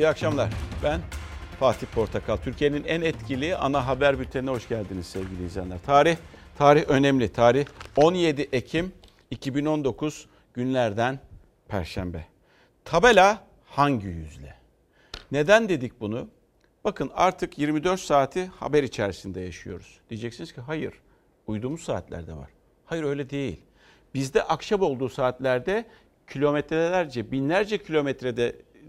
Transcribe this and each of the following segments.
İyi akşamlar. Ben Fatih Portakal. Türkiye'nin en etkili ana haber bültenine hoş geldiniz sevgili izleyenler. Tarih, tarih önemli. Tarih 17 Ekim 2019 günlerden Perşembe. Tabela hangi yüzle? Neden dedik bunu? Bakın artık 24 saati haber içerisinde yaşıyoruz. Diyeceksiniz ki hayır, uyduğumuz saatlerde var. Hayır öyle değil. Bizde akşam olduğu saatlerde kilometrelerce, binlerce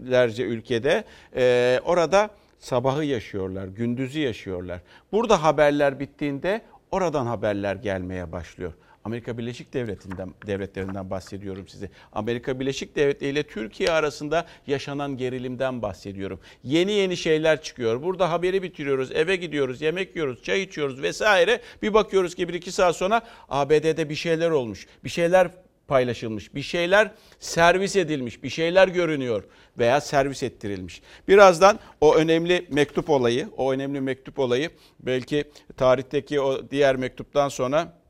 kilometrelerce ülkede e, orada sabahı yaşıyorlar, gündüzü yaşıyorlar. Burada haberler bittiğinde oradan haberler gelmeye başlıyor. Amerika Birleşik Devleti'nden devletlerinden bahsediyorum size. Amerika Birleşik Devletleri ile Türkiye arasında yaşanan gerilimden bahsediyorum. Yeni yeni şeyler çıkıyor. Burada haberi bitiriyoruz, eve gidiyoruz, yemek yiyoruz, çay içiyoruz vesaire. Bir bakıyoruz ki bir iki saat sonra ABD'de bir şeyler olmuş. Bir şeyler paylaşılmış, bir şeyler servis edilmiş, bir şeyler görünüyor veya servis ettirilmiş. Birazdan o önemli mektup olayı, o önemli mektup olayı belki tarihteki o diğer mektuptan sonra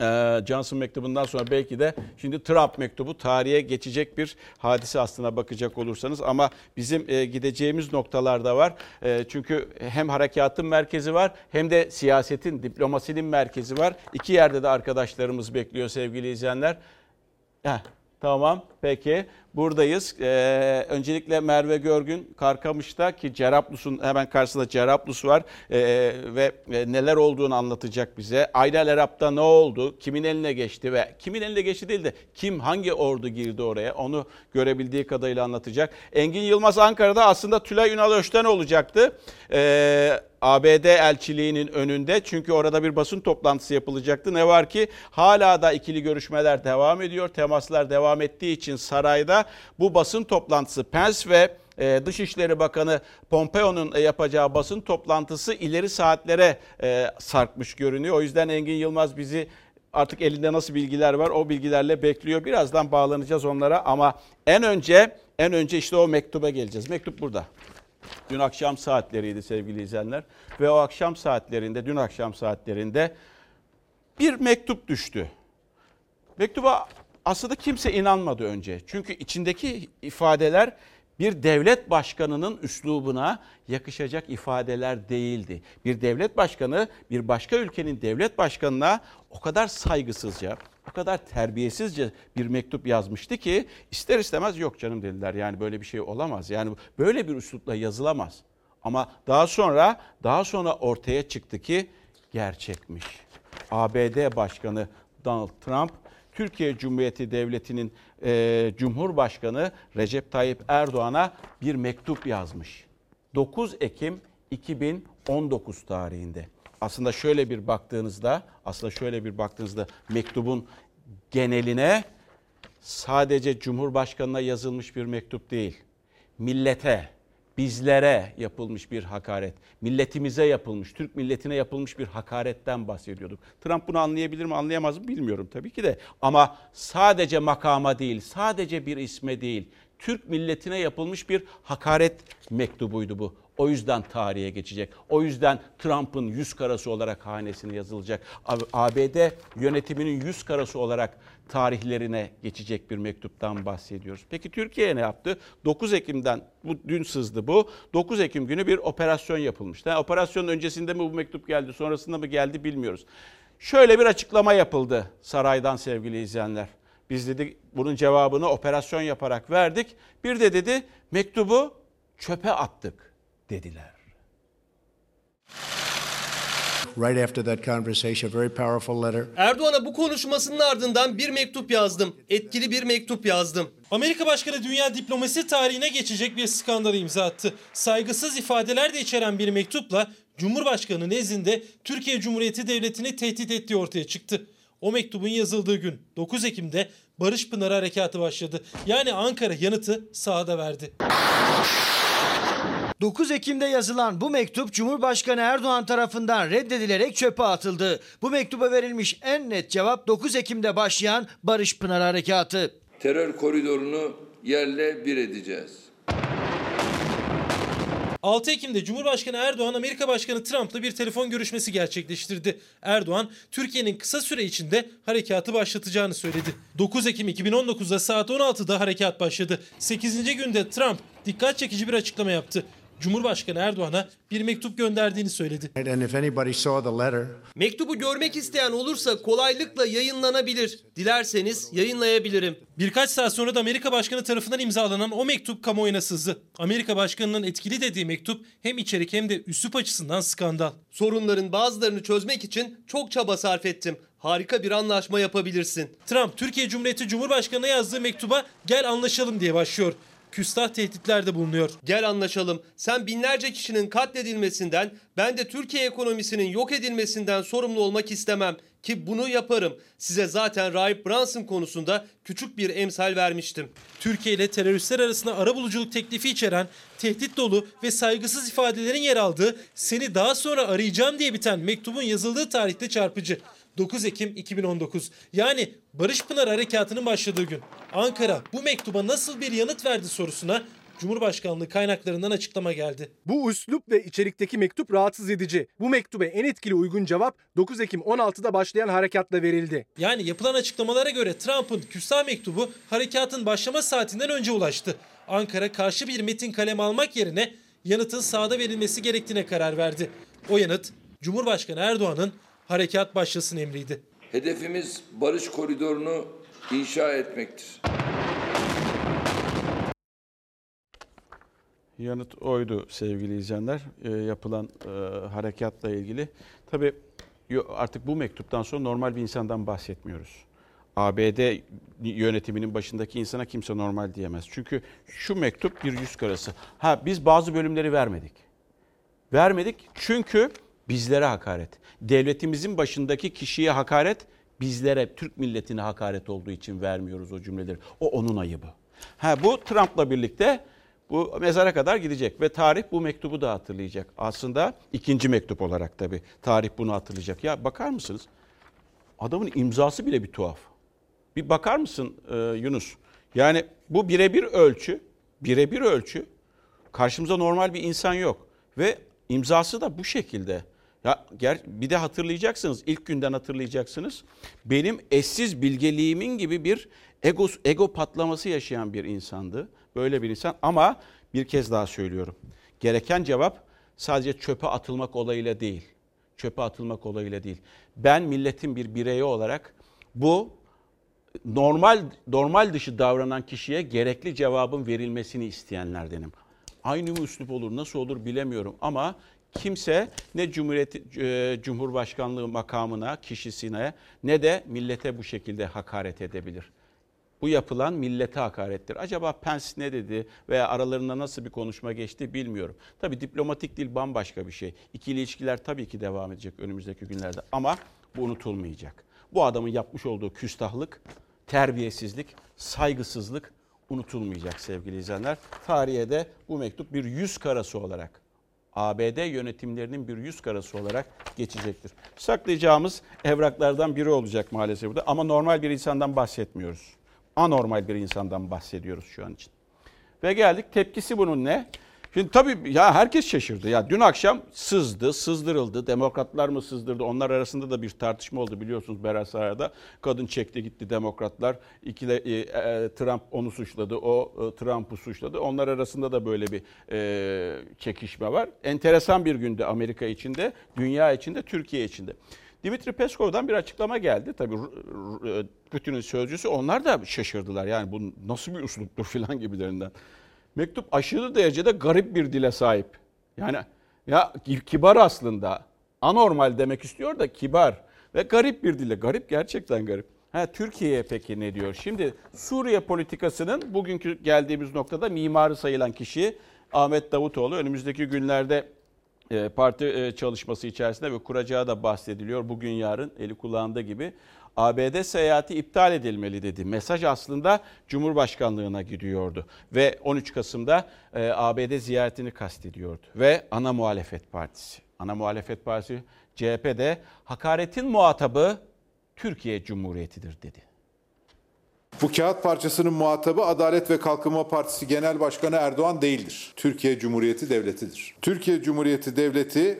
ee, Johnson mektubundan sonra belki de şimdi Trump mektubu tarihe geçecek bir hadise aslına bakacak olursanız ama bizim e, gideceğimiz noktalarda var. E, çünkü hem harekatın merkezi var hem de siyasetin, diplomasinin merkezi var. İki yerde de arkadaşlarımız bekliyor sevgili izleyenler. Heh, tamam peki buradayız. Ee, öncelikle Merve Görgün Karkamış'ta ki Cerablus'un hemen karşısında Cerablus var ee, ve e, neler olduğunu anlatacak bize. Aydel Erap'ta ne oldu, kimin eline geçti ve kimin eline geçti değil de kim hangi ordu girdi oraya onu görebildiği kadarıyla anlatacak. Engin Yılmaz Ankara'da aslında Tülay Ünal Öşten olacaktı. Ee, ABD elçiliğinin önünde çünkü orada bir basın toplantısı yapılacaktı. Ne var ki hala da ikili görüşmeler devam ediyor. Temaslar devam ettiği için sarayda bu basın toplantısı Pence ve e, Dışişleri Bakanı Pompeo'nun e, yapacağı basın toplantısı ileri saatlere e, sarkmış görünüyor. O yüzden Engin Yılmaz bizi artık elinde nasıl bilgiler var o bilgilerle bekliyor. Birazdan bağlanacağız onlara ama en önce en önce işte o mektuba geleceğiz. Mektup burada. Dün akşam saatleriydi sevgili izleyenler ve o akşam saatlerinde dün akşam saatlerinde bir mektup düştü. Mektuba aslında kimse inanmadı önce. Çünkü içindeki ifadeler bir devlet başkanının üslubuna yakışacak ifadeler değildi. Bir devlet başkanı bir başka ülkenin devlet başkanına o kadar saygısızca, o kadar terbiyesizce bir mektup yazmıştı ki ister istemez yok canım dediler. Yani böyle bir şey olamaz. Yani böyle bir üslupla yazılamaz. Ama daha sonra daha sonra ortaya çıktı ki gerçekmiş. ABD Başkanı Donald Trump Türkiye Cumhuriyeti Devleti'nin e, Cumhurbaşkanı Recep Tayyip Erdoğan'a bir mektup yazmış. 9 Ekim 2019 tarihinde. Aslında şöyle bir baktığınızda, aslında şöyle bir baktığınızda mektubun geneline sadece Cumhurbaşkanına yazılmış bir mektup değil. Millete, bizlere yapılmış bir hakaret, milletimize yapılmış, Türk milletine yapılmış bir hakaretten bahsediyorduk. Trump bunu anlayabilir mi, anlayamaz mı bilmiyorum tabii ki de. Ama sadece makama değil, sadece bir isme değil, Türk milletine yapılmış bir hakaret mektubuydu bu. O yüzden tarihe geçecek. O yüzden Trump'ın yüz karası olarak hanesine yazılacak. ABD yönetiminin yüz karası olarak tarihlerine geçecek bir mektuptan bahsediyoruz. Peki Türkiye ne yaptı? 9 Ekim'den bu dün sızdı bu. 9 Ekim günü bir operasyon yapılmış. Yani operasyonun öncesinde mi bu mektup geldi, sonrasında mı geldi bilmiyoruz. Şöyle bir açıklama yapıldı saraydan sevgili izleyenler. Biz dedi bunun cevabını operasyon yaparak verdik. Bir de dedi mektubu çöpe attık dediler. Right after that conversation, very powerful letter. Erdoğan'a bu konuşmasının ardından bir mektup yazdım. Etkili bir mektup yazdım. Amerika Başkanı dünya diplomasi tarihine geçecek bir skandalı imza attı. Saygısız ifadeler de içeren bir mektupla Cumhurbaşkanı nezdinde Türkiye Cumhuriyeti Devleti'ni tehdit ettiği ortaya çıktı. O mektubun yazıldığı gün 9 Ekim'de Barış Pınarı Harekatı başladı. Yani Ankara yanıtı sahada verdi. 9 Ekim'de yazılan bu mektup Cumhurbaşkanı Erdoğan tarafından reddedilerek çöpe atıldı. Bu mektuba verilmiş en net cevap 9 Ekim'de başlayan Barış Pınar Harekatı. Terör koridorunu yerle bir edeceğiz. 6 Ekim'de Cumhurbaşkanı Erdoğan Amerika Başkanı Trump'la bir telefon görüşmesi gerçekleştirdi. Erdoğan Türkiye'nin kısa süre içinde harekatı başlatacağını söyledi. 9 Ekim 2019'da saat 16'da harekat başladı. 8. günde Trump dikkat çekici bir açıklama yaptı. Cumhurbaşkanı Erdoğan'a bir mektup gönderdiğini söyledi. Letter, Mektubu görmek isteyen olursa kolaylıkla yayınlanabilir. Dilerseniz yayınlayabilirim. Birkaç saat sonra da Amerika Başkanı tarafından imzalanan o mektup kamuoyuna sızdı. Amerika Başkanı'nın etkili dediği mektup hem içerik hem de üslup açısından skandal. Sorunların bazılarını çözmek için çok çaba sarf ettim. Harika bir anlaşma yapabilirsin. Trump, Türkiye Cumhuriyeti Cumhurbaşkanı'na yazdığı mektuba gel anlaşalım diye başlıyor. Küstah tehditlerde bulunuyor. Gel anlaşalım. Sen binlerce kişinin katledilmesinden, ben de Türkiye ekonomisinin yok edilmesinden sorumlu olmak istemem. Ki bunu yaparım. Size zaten Rahip Brunson konusunda küçük bir emsal vermiştim. Türkiye ile teröristler arasında arabuluculuk teklifi içeren, tehdit dolu ve saygısız ifadelerin yer aldığı seni daha sonra arayacağım diye biten mektubun yazıldığı tarihte çarpıcı. 9 Ekim 2019 yani Barış Pınar Harekatı'nın başladığı gün. Ankara bu mektuba nasıl bir yanıt verdi sorusuna Cumhurbaşkanlığı kaynaklarından açıklama geldi. Bu üslup ve içerikteki mektup rahatsız edici. Bu mektube en etkili uygun cevap 9 Ekim 16'da başlayan harekatla verildi. Yani yapılan açıklamalara göre Trump'ın küstah mektubu harekatın başlama saatinden önce ulaştı. Ankara karşı bir metin kalem almak yerine yanıtın sahada verilmesi gerektiğine karar verdi. O yanıt Cumhurbaşkanı Erdoğan'ın harekat başlasın emriydi. Hedefimiz barış koridorunu inşa etmektir. Yanıt oydu sevgili izleyenler. E, yapılan e, harekatla ilgili. Tabii artık bu mektuptan sonra normal bir insandan bahsetmiyoruz. ABD yönetiminin başındaki insana kimse normal diyemez. Çünkü şu mektup bir yüz karası. Ha biz bazı bölümleri vermedik. Vermedik çünkü bizlere hakaret. Devletimizin başındaki kişiye hakaret, bizlere, Türk milletine hakaret olduğu için vermiyoruz o cümleleri. O onun ayıbı. Ha bu Trump'la birlikte bu mezara kadar gidecek ve tarih bu mektubu da hatırlayacak. Aslında ikinci mektup olarak tabii tarih bunu hatırlayacak. Ya bakar mısınız? Adamın imzası bile bir tuhaf. Bir bakar mısın e, Yunus? Yani bu birebir ölçü, birebir ölçü. Karşımıza normal bir insan yok ve imzası da bu şekilde. Ger bir de hatırlayacaksınız, ilk günden hatırlayacaksınız. Benim eşsiz bilgeliğimin gibi bir ego ego patlaması yaşayan bir insandı. Böyle bir insan ama bir kez daha söylüyorum. Gereken cevap sadece çöpe atılmak olayıyla değil. Çöpe atılmak olayıyla değil. Ben milletin bir bireyi olarak bu normal normal dışı davranan kişiye gerekli cevabın verilmesini isteyenlerdenim. Aynı mı üslup olur, nasıl olur bilemiyorum ama kimse ne Cumhuriyet e, Cumhurbaşkanlığı makamına, kişisine ne de millete bu şekilde hakaret edebilir. Bu yapılan millete hakarettir. Acaba Pence ne dedi veya aralarında nasıl bir konuşma geçti bilmiyorum. Tabii diplomatik dil bambaşka bir şey. İkili ilişkiler tabii ki devam edecek önümüzdeki günlerde ama bu unutulmayacak. Bu adamın yapmış olduğu küstahlık, terbiyesizlik, saygısızlık unutulmayacak sevgili izleyenler. Tarihe de bu mektup bir yüz karası olarak ABD yönetimlerinin bir yüz karası olarak geçecektir. Saklayacağımız evraklardan biri olacak maalesef burada ama normal bir insandan bahsetmiyoruz. Anormal bir insandan bahsediyoruz şu an için. Ve geldik tepkisi bunun ne? Şimdi tabii ya herkes şaşırdı. Ya dün akşam sızdı, sızdırıldı. Demokratlar mı sızdırdı? Onlar arasında da bir tartışma oldu biliyorsunuz Berasarya'da. Kadın çekti gitti demokratlar. İkile, e, e, Trump onu suçladı, o e, Trump'ı suçladı. Onlar arasında da böyle bir e, çekişme var. Enteresan bir günde Amerika içinde, dünya içinde, Türkiye içinde. Dimitri Peskov'dan bir açıklama geldi. Tabii R- Putin'in sözcüsü onlar da şaşırdılar. Yani bu nasıl bir usluptur filan gibilerinden. Mektup aşırı derecede garip bir dile sahip. Yani ya kibar aslında. Anormal demek istiyor da kibar ve garip bir dile. Garip gerçekten garip. Ha, Türkiye'ye peki ne diyor? Şimdi Suriye politikasının bugünkü geldiğimiz noktada mimarı sayılan kişi Ahmet Davutoğlu önümüzdeki günlerde e, parti e, çalışması içerisinde ve kuracağı da bahsediliyor. Bugün yarın eli kulağında gibi. ABD seyahati iptal edilmeli dedi. Mesaj aslında Cumhurbaşkanlığına gidiyordu. Ve 13 Kasım'da e, ABD ziyaretini kastediyordu. Ve ana muhalefet partisi. Ana muhalefet partisi CHP de hakaretin muhatabı Türkiye Cumhuriyeti'dir dedi. Bu kağıt parçasının muhatabı Adalet ve Kalkınma Partisi Genel Başkanı Erdoğan değildir. Türkiye Cumhuriyeti Devleti'dir. Türkiye Cumhuriyeti Devleti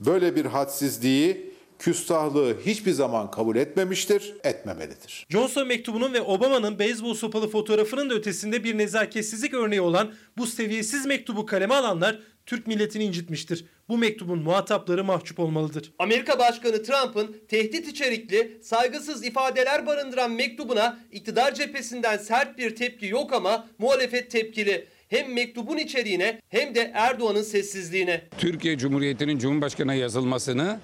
böyle bir hadsizliği küstahlığı hiçbir zaman kabul etmemiştir, etmemelidir. Johnson mektubunun ve Obama'nın beyzbol sopalı fotoğrafının da ötesinde bir nezaketsizlik örneği olan bu seviyesiz mektubu kaleme alanlar Türk milletini incitmiştir. Bu mektubun muhatapları mahcup olmalıdır. Amerika Başkanı Trump'ın tehdit içerikli, saygısız ifadeler barındıran mektubuna iktidar cephesinden sert bir tepki yok ama muhalefet tepkili. Hem mektubun içeriğine hem de Erdoğan'ın sessizliğine. Türkiye Cumhuriyeti'nin Cumhurbaşkanı'na yazılmasını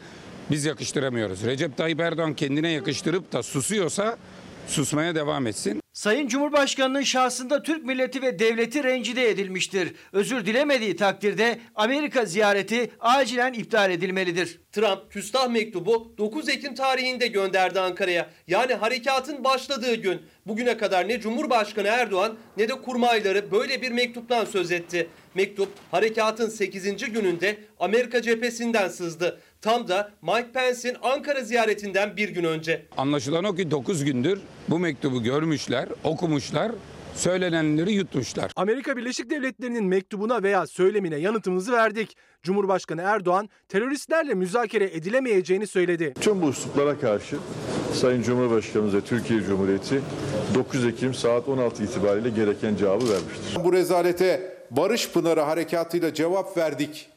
biz yakıştıramıyoruz. Recep Tayyip Erdoğan kendine yakıştırıp da susuyorsa susmaya devam etsin. Sayın Cumhurbaşkanı'nın şahsında Türk milleti ve devleti rencide edilmiştir. Özür dilemediği takdirde Amerika ziyareti acilen iptal edilmelidir. Trump küstah mektubu 9 Ekim tarihinde gönderdi Ankara'ya. Yani harekatın başladığı gün. Bugüne kadar ne Cumhurbaşkanı Erdoğan ne de kurmayları böyle bir mektuptan söz etti. Mektup harekatın 8. gününde Amerika cephesinden sızdı. Tam da Mike Pence'in Ankara ziyaretinden bir gün önce. Anlaşılan o ki 9 gündür bu mektubu görmüşler, okumuşlar, söylenenleri yutmuşlar. Amerika Birleşik Devletleri'nin mektubuna veya söylemine yanıtımızı verdik. Cumhurbaşkanı Erdoğan teröristlerle müzakere edilemeyeceğini söyledi. Tüm bu üsluplara karşı Sayın Cumhurbaşkanımız ve Türkiye Cumhuriyeti 9 Ekim saat 16 itibariyle gereken cevabı vermiştir. Bu rezalete Barış Pınarı harekatıyla cevap verdik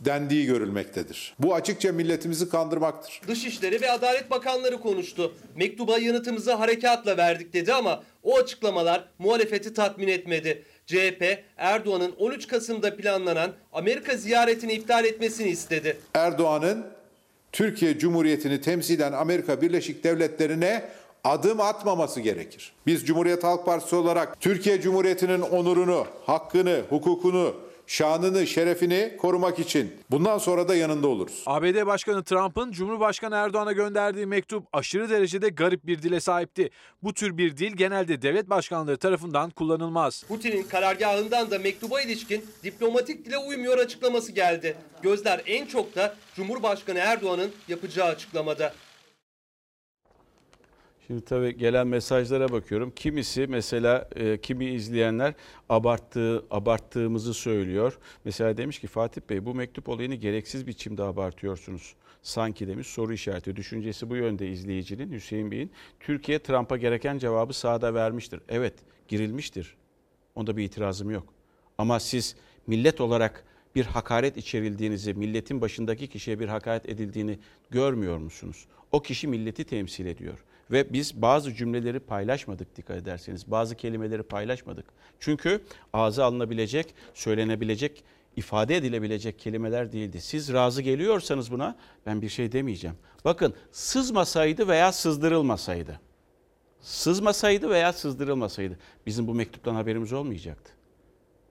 dendiği görülmektedir. Bu açıkça milletimizi kandırmaktır. Dışişleri ve Adalet Bakanları konuştu. Mektuba yanıtımızı harekatla verdik dedi ama o açıklamalar muhalefeti tatmin etmedi. CHP Erdoğan'ın 13 Kasım'da planlanan Amerika ziyaretini iptal etmesini istedi. Erdoğan'ın Türkiye Cumhuriyeti'ni temsilen Amerika Birleşik Devletleri'ne adım atmaması gerekir. Biz Cumhuriyet Halk Partisi olarak Türkiye Cumhuriyeti'nin onurunu, hakkını, hukukunu, şanını, şerefini korumak için bundan sonra da yanında oluruz. ABD Başkanı Trump'ın Cumhurbaşkanı Erdoğan'a gönderdiği mektup aşırı derecede garip bir dile sahipti. Bu tür bir dil genelde devlet başkanları tarafından kullanılmaz. Putin'in karargahından da mektuba ilişkin diplomatik dile uymuyor açıklaması geldi. Gözler en çok da Cumhurbaşkanı Erdoğan'ın yapacağı açıklamada. Şimdi tabii gelen mesajlara bakıyorum. Kimisi mesela e, kimi izleyenler abarttığı abarttığımızı söylüyor. Mesela demiş ki Fatih Bey bu mektup olayını gereksiz biçimde abartıyorsunuz. Sanki demiş soru işareti. Düşüncesi bu yönde izleyicinin Hüseyin Bey'in. Türkiye Trump'a gereken cevabı sahada vermiştir. Evet girilmiştir. Onda bir itirazım yok. Ama siz millet olarak bir hakaret içerildiğinizi, milletin başındaki kişiye bir hakaret edildiğini görmüyor musunuz? O kişi milleti temsil ediyor. Ve biz bazı cümleleri paylaşmadık dikkat ederseniz. Bazı kelimeleri paylaşmadık. Çünkü ağza alınabilecek, söylenebilecek, ifade edilebilecek kelimeler değildi. Siz razı geliyorsanız buna ben bir şey demeyeceğim. Bakın sızmasaydı veya sızdırılmasaydı. Sızmasaydı veya sızdırılmasaydı bizim bu mektuptan haberimiz olmayacaktı.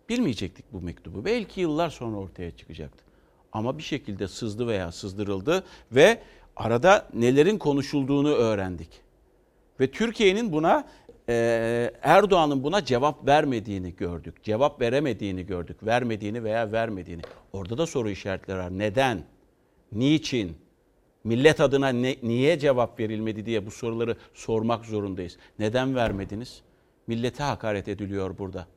Bilmeyecektik bu mektubu. Belki yıllar sonra ortaya çıkacaktı. Ama bir şekilde sızdı veya sızdırıldı ve arada nelerin konuşulduğunu öğrendik. Ve Türkiye'nin buna e, Erdoğan'ın buna cevap vermediğini gördük. Cevap veremediğini gördük. Vermediğini veya vermediğini. Orada da soru işaretleri var. Neden? Niçin? Millet adına ne, niye cevap verilmedi diye bu soruları sormak zorundayız. Neden vermediniz? Millete hakaret ediliyor burada.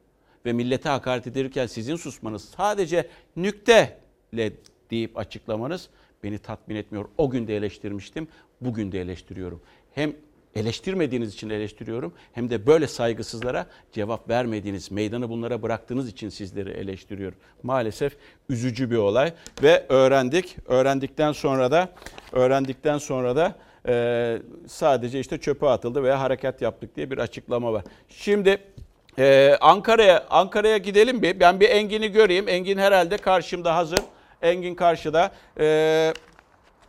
Ve millete hakaret edilirken sizin susmanız sadece nükteyle deyip açıklamanız beni tatmin etmiyor. O gün de eleştirmiştim, bugün de eleştiriyorum. Hem eleştirmediğiniz için eleştiriyorum hem de böyle saygısızlara cevap vermediğiniz, meydanı bunlara bıraktığınız için sizleri eleştiriyorum. Maalesef üzücü bir olay ve öğrendik. Öğrendikten sonra da öğrendikten sonra da e, sadece işte çöpe atıldı veya harekat yaptık diye bir açıklama var. Şimdi ee, Ankara'ya Ankara'ya gidelim bir. Ben bir Engin'i göreyim. Engin herhalde karşımda hazır. Engin karşıda. Ee,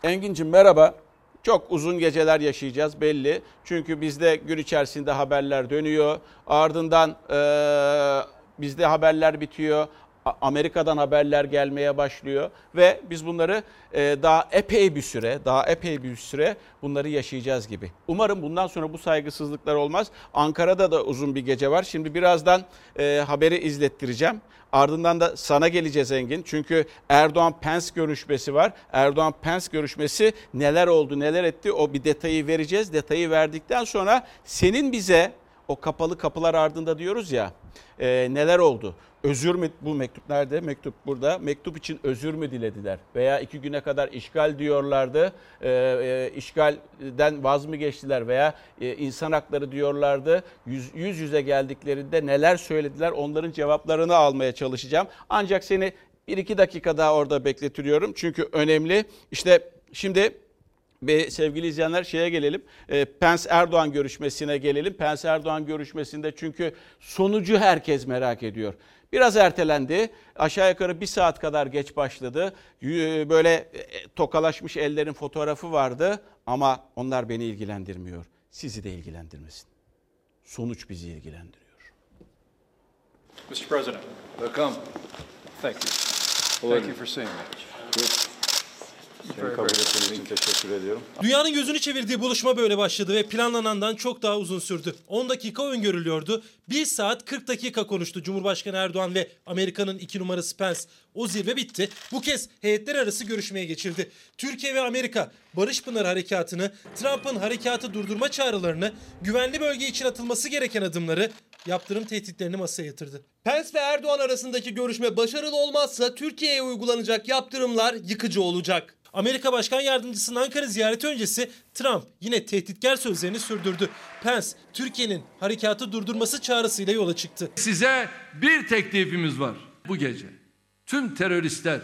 Engin'cim merhaba. Çok uzun geceler yaşayacağız belli. Çünkü bizde gün içerisinde haberler dönüyor. Ardından e, bizde haberler bitiyor. Amerika'dan haberler gelmeye başlıyor ve biz bunları e, daha epey bir süre, daha epey bir süre bunları yaşayacağız gibi. Umarım bundan sonra bu saygısızlıklar olmaz. Ankara'da da uzun bir gece var. Şimdi birazdan e, haberi izlettireceğim. Ardından da sana geleceğiz Engin. Çünkü Erdoğan-Pence görüşmesi var. Erdoğan-Pence görüşmesi neler oldu, neler etti o bir detayı vereceğiz. Detayı verdikten sonra senin bize o kapalı kapılar ardında diyoruz ya e, neler oldu? Özür mü bu mektup nerede? Mektup burada. Mektup için özür mü dilediler? Veya iki güne kadar işgal diyorlardı. E, e, işgalden vaz mı geçtiler? Veya e, insan hakları diyorlardı. Yüz, yüz yüze geldiklerinde neler söylediler? Onların cevaplarını almaya çalışacağım. Ancak seni bir iki dakika daha orada bekletiriyorum. Çünkü önemli. İşte şimdi ve sevgili izleyenler şeye gelelim. E, Pence Erdoğan görüşmesine gelelim. Pence Erdoğan görüşmesinde çünkü sonucu herkes merak ediyor. Biraz ertelendi. Aşağı yukarı bir saat kadar geç başladı. Böyle e, tokalaşmış ellerin fotoğrafı vardı ama onlar beni ilgilendirmiyor. Sizi de ilgilendirmesin. Sonuç bizi ilgilendiriyor. Mr. President. Welcome. Thank you. Thank you for seeing me. Seni kabul ettiğin için teşekkür ediyorum. Dünyanın gözünü çevirdiği buluşma böyle başladı ve planlanandan çok daha uzun sürdü. 10 dakika öngörülüyordu. 1 saat 40 dakika konuştu Cumhurbaşkanı Erdoğan ve Amerika'nın iki numarası Pence. O zirve bitti. Bu kez heyetler arası görüşmeye geçildi. Türkiye ve Amerika Barış Pınar Harekatı'nı, Trump'ın harekatı durdurma çağrılarını, güvenli bölge için atılması gereken adımları, yaptırım tehditlerini masaya yatırdı. Pence ve Erdoğan arasındaki görüşme başarılı olmazsa Türkiye'ye uygulanacak yaptırımlar yıkıcı olacak. Amerika Başkan Yardımcısının Ankara ziyareti öncesi Trump yine tehditkar sözlerini sürdürdü. Pence, Türkiye'nin harekatı durdurması çağrısıyla yola çıktı. Size bir teklifimiz var bu gece. Tüm teröristler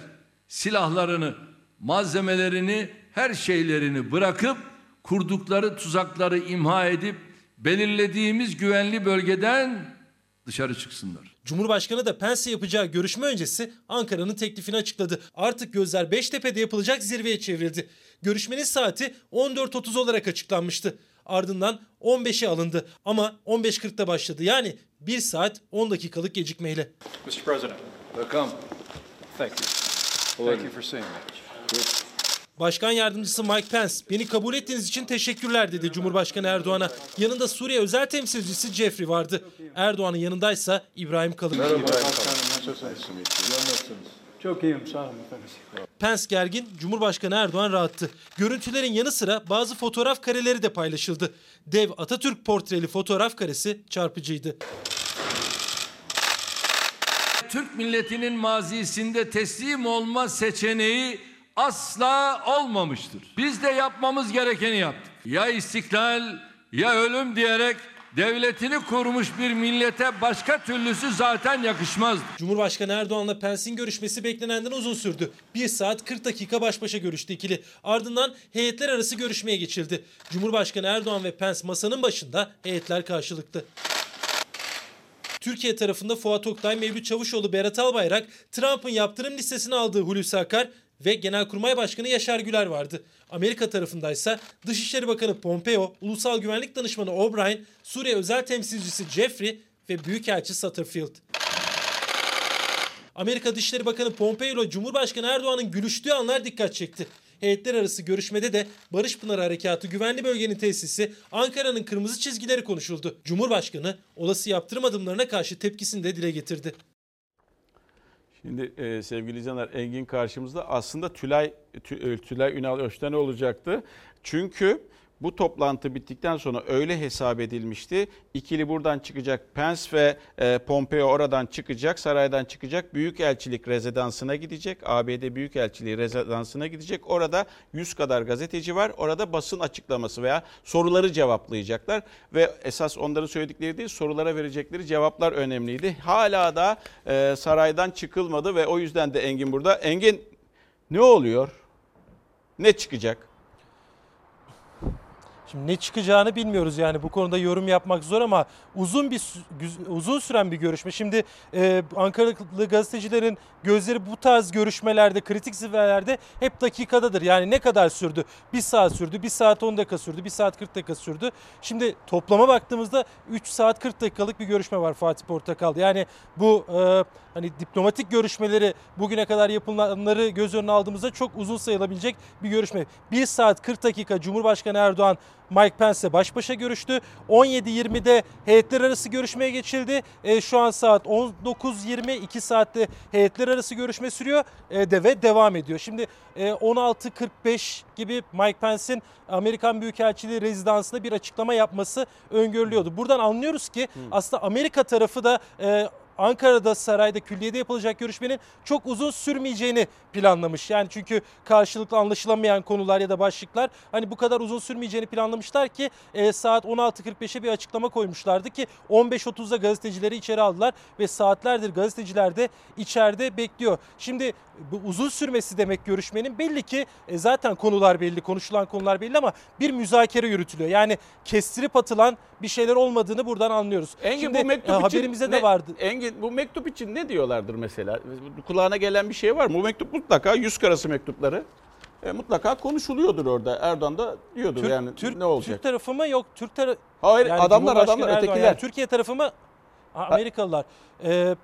silahlarını, malzemelerini, her şeylerini bırakıp kurdukları tuzakları imha edip belirlediğimiz güvenli bölgeden dışarı çıksınlar. Cumhurbaşkanı da Pence yapacağı görüşme öncesi Ankara'nın teklifini açıkladı. Artık gözler Beştepe'de yapılacak zirveye çevrildi. Görüşmenin saati 14.30 olarak açıklanmıştı. Ardından 15'e alındı ama 15.40'da başladı. Yani 1 saat 10 dakikalık gecikmeyle. Mr. President. Welcome. Thank you. Thank you for seeing me. Başkan yardımcısı Mike Pence, beni kabul ettiğiniz için teşekkürler dedi Cumhurbaşkanı Erdoğan'a. Yanında Suriye özel temsilcisi Jeffrey vardı. Erdoğan'ın yanındaysa İbrahim Kalın. Merhaba Başkanım, Çok iyiyim sağ olun efendim. Pence gergin, Cumhurbaşkanı Erdoğan rahattı. Görüntülerin yanı sıra bazı fotoğraf kareleri de paylaşıldı. Dev Atatürk portreli fotoğraf karesi çarpıcıydı. Türk milletinin mazisinde teslim olma seçeneği asla olmamıştır. Biz de yapmamız gerekeni yaptık. Ya istiklal ya ölüm diyerek devletini kurmuş bir millete başka türlüsü zaten yakışmaz. Cumhurbaşkanı Erdoğan'la Pence'in görüşmesi beklenenden uzun sürdü. 1 saat 40 dakika baş başa görüştü ikili. Ardından heyetler arası görüşmeye geçildi. Cumhurbaşkanı Erdoğan ve Pence masanın başında heyetler karşılıklı. Türkiye tarafında Fuat Oktay, Mevlüt Çavuşoğlu, Berat Albayrak, Trump'ın yaptırım listesine aldığı Hulusi Akar ve Genelkurmay Başkanı Yaşar Güler vardı. Amerika tarafındaysa Dışişleri Bakanı Pompeo, Ulusal Güvenlik Danışmanı O'Brien, Suriye Özel Temsilcisi Jeffrey ve Büyükelçi Satterfield. Amerika Dışişleri Bakanı Pompeo ile Cumhurbaşkanı Erdoğan'ın gülüştüğü anlar dikkat çekti. Heyetler arası görüşmede de Barış Pınar Harekatı güvenli bölgenin tesisi Ankara'nın kırmızı çizgileri konuşuldu. Cumhurbaşkanı olası yaptırım adımlarına karşı tepkisini de dile getirdi. Şimdi e, sevgili izleyenler Engin karşımızda aslında Tülay Tü- Tülay Ünal Öçten olacaktı. Çünkü bu toplantı bittikten sonra öyle hesap edilmişti. İkili buradan çıkacak. Pence ve e, Pompeo oradan çıkacak. Saraydan çıkacak. Büyükelçilik rezidansına gidecek. ABD Büyükelçiliği rezidansına gidecek. Orada 100 kadar gazeteci var. Orada basın açıklaması veya soruları cevaplayacaklar. Ve esas onların söyledikleri değil sorulara verecekleri cevaplar önemliydi. Hala da e, saraydan çıkılmadı ve o yüzden de Engin burada. Engin ne oluyor? Ne çıkacak? Şimdi ne çıkacağını bilmiyoruz yani bu konuda yorum yapmak zor ama uzun bir uzun süren bir görüşme. Şimdi e, Ankaralı gazetecilerin gözleri bu tarz görüşmelerde, kritik zirvelerde hep dakikadadır. Yani ne kadar sürdü? Bir saat sürdü, bir saat 10 dakika sürdü, bir saat 40 dakika sürdü. Şimdi toplama baktığımızda 3 saat 40 dakikalık bir görüşme var Fatih Portakal. Yani bu e, hani diplomatik görüşmeleri bugüne kadar yapılanları göz önüne aldığımızda çok uzun sayılabilecek bir görüşme. 1 saat 40 dakika Cumhurbaşkanı Erdoğan Mike Pence'le baş başa görüştü. 17.20'de heyetler arası görüşmeye geçildi. E, şu an saat 19.20 2 saatte heyetler arası görüşme sürüyor e, de ve devam ediyor. Şimdi e, 16.45 gibi Mike Pence'in Amerikan Büyükelçiliği rezidansında bir açıklama yapması öngörülüyordu. Buradan anlıyoruz ki aslında Amerika tarafı da e, Ankara'da sarayda külliyede yapılacak görüşmenin çok uzun sürmeyeceğini planlamış. Yani çünkü karşılıklı anlaşılamayan konular ya da başlıklar hani bu kadar uzun sürmeyeceğini planlamışlar ki e, saat 16.45'e bir açıklama koymuşlardı ki 15.30'da gazetecileri içeri aldılar ve saatlerdir gazeteciler de içeride bekliyor. Şimdi bu uzun sürmesi demek görüşmenin belli ki e, zaten konular belli, konuşulan konular belli ama bir müzakere yürütülüyor. Yani kestirip atılan bir şeyler olmadığını buradan anlıyoruz. Engin Şimdi, bu mektup e, için haberimizde ne, de vardı. Engin bu mektup için ne diyorlardır mesela? Kulağına gelen bir şey var mı? Bu mektup mutlaka yüz karası mektupları e, mutlaka konuşuluyordur orada. Erdoğan da diyordur Türk, yani Türk, ne olacak? Türk tarafı mı yok Türk tarafı. Hayır yani adamlar adamlar Erdoğan, ötekiler. Yani Türkiye tarafı mı Amerikalılar. Ee,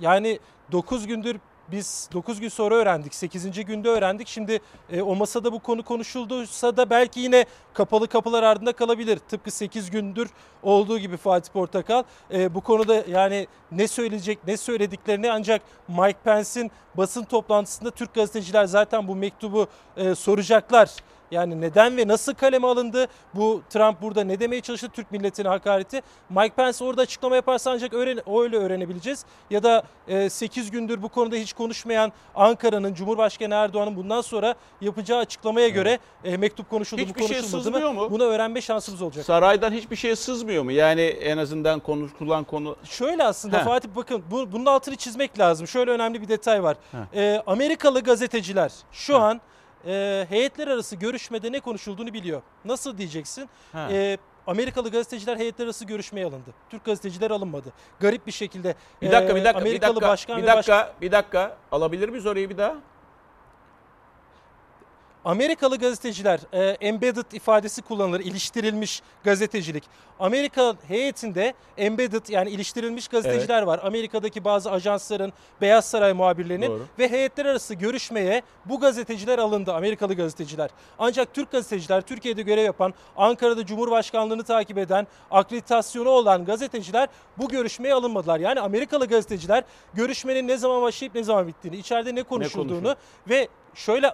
yani 9 gündür biz 9 gün sonra öğrendik. 8. günde öğrendik. Şimdi e, o masada bu konu konuşulduysa da belki yine kapalı kapılar ardında kalabilir. Tıpkı 8 gündür olduğu gibi Fatih Portakal. E, bu konuda yani ne söyleyecek, ne söylediklerini ancak Mike Pence'in basın toplantısında Türk gazeteciler zaten bu mektubu e, soracaklar. Yani neden ve nasıl kaleme alındı? Bu Trump burada ne demeye çalıştı Türk milletine hakareti? Mike Pence orada açıklama yaparsa ancak öğren öyle öğrenebileceğiz. Ya da e, 8 gündür bu konuda hiç konuşmayan Ankara'nın Cumhurbaşkanı Erdoğan'ın bundan sonra yapacağı açıklamaya evet. göre e, mektup konuşuldu Hiçbir mu konuşulmadı şey mı? mu? Bunu öğrenme şansımız olacak. Saraydan hiçbir şey sızmıyor mu? Yani en azından konuşulan konu... Şöyle aslında Heh. Fatih bakın bu, bunun altını çizmek lazım. Şöyle önemli bir detay var. E, Amerikalı gazeteciler şu Heh. an e, heyetler arası görüşmede ne konuşulduğunu biliyor. Nasıl diyeceksin? E, Amerikalı gazeteciler heyetler arası görüşmeye alındı. Türk gazeteciler alınmadı. Garip bir şekilde. Bir dakika, bir dakika, Amerikalı bir dakika, başkan bir dakika, baş... bir dakika. Alabilir miyiz orayı bir daha? Amerikalı gazeteciler e, embedded ifadesi kullanılır, iliştirilmiş gazetecilik. Amerika heyetinde embedded yani iliştirilmiş gazeteciler evet. var. Amerika'daki bazı ajansların, Beyaz Saray muhabirlerinin Doğru. ve heyetler arası görüşmeye bu gazeteciler alındı, Amerikalı gazeteciler. Ancak Türk gazeteciler, Türkiye'de görev yapan, Ankara'da Cumhurbaşkanlığını takip eden, akreditasyonu olan gazeteciler bu görüşmeye alınmadılar. Yani Amerikalı gazeteciler görüşmenin ne zaman başlayıp ne zaman bittiğini, içeride ne konuşulduğunu ne ve şöyle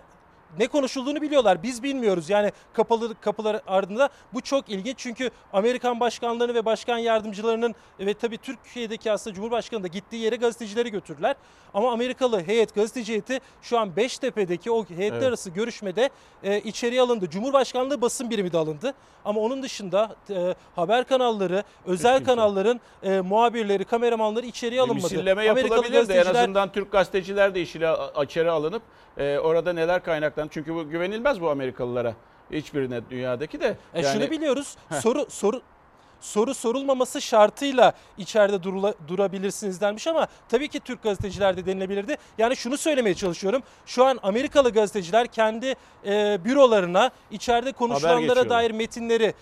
ne konuşulduğunu biliyorlar. Biz bilmiyoruz. Yani kapalı kapılar ardında bu çok ilginç. Çünkü Amerikan başkanlarını ve başkan yardımcılarının ve tabii Türkiye'deki aslında Cumhurbaşkanı da gittiği yere gazetecileri götürdüler. Ama Amerikalı heyet gazeteci heyeti şu an Beştepe'deki o heyetler evet. arası görüşmede e, içeriye alındı. Cumhurbaşkanlığı basın birimi de alındı. Ama onun dışında e, haber kanalları, özel kanalların e, muhabirleri, kameramanları içeriye alınmadı. Misilleme yapılabilir gazeteciler... de en azından Türk gazeteciler de içeri alınıp e, orada neler kaynaklandı. Çünkü bu güvenilmez bu Amerikalılara. Hiçbirine dünyadaki de. E yani... şunu biliyoruz. Soru soru soru sorulmaması şartıyla içeride durula, durabilirsiniz denmiş ama tabii ki Türk gazeteciler de denilebilirdi. Yani şunu söylemeye çalışıyorum. Şu an Amerikalı gazeteciler kendi e, bürolarına içeride konuşulanlara dair metinleri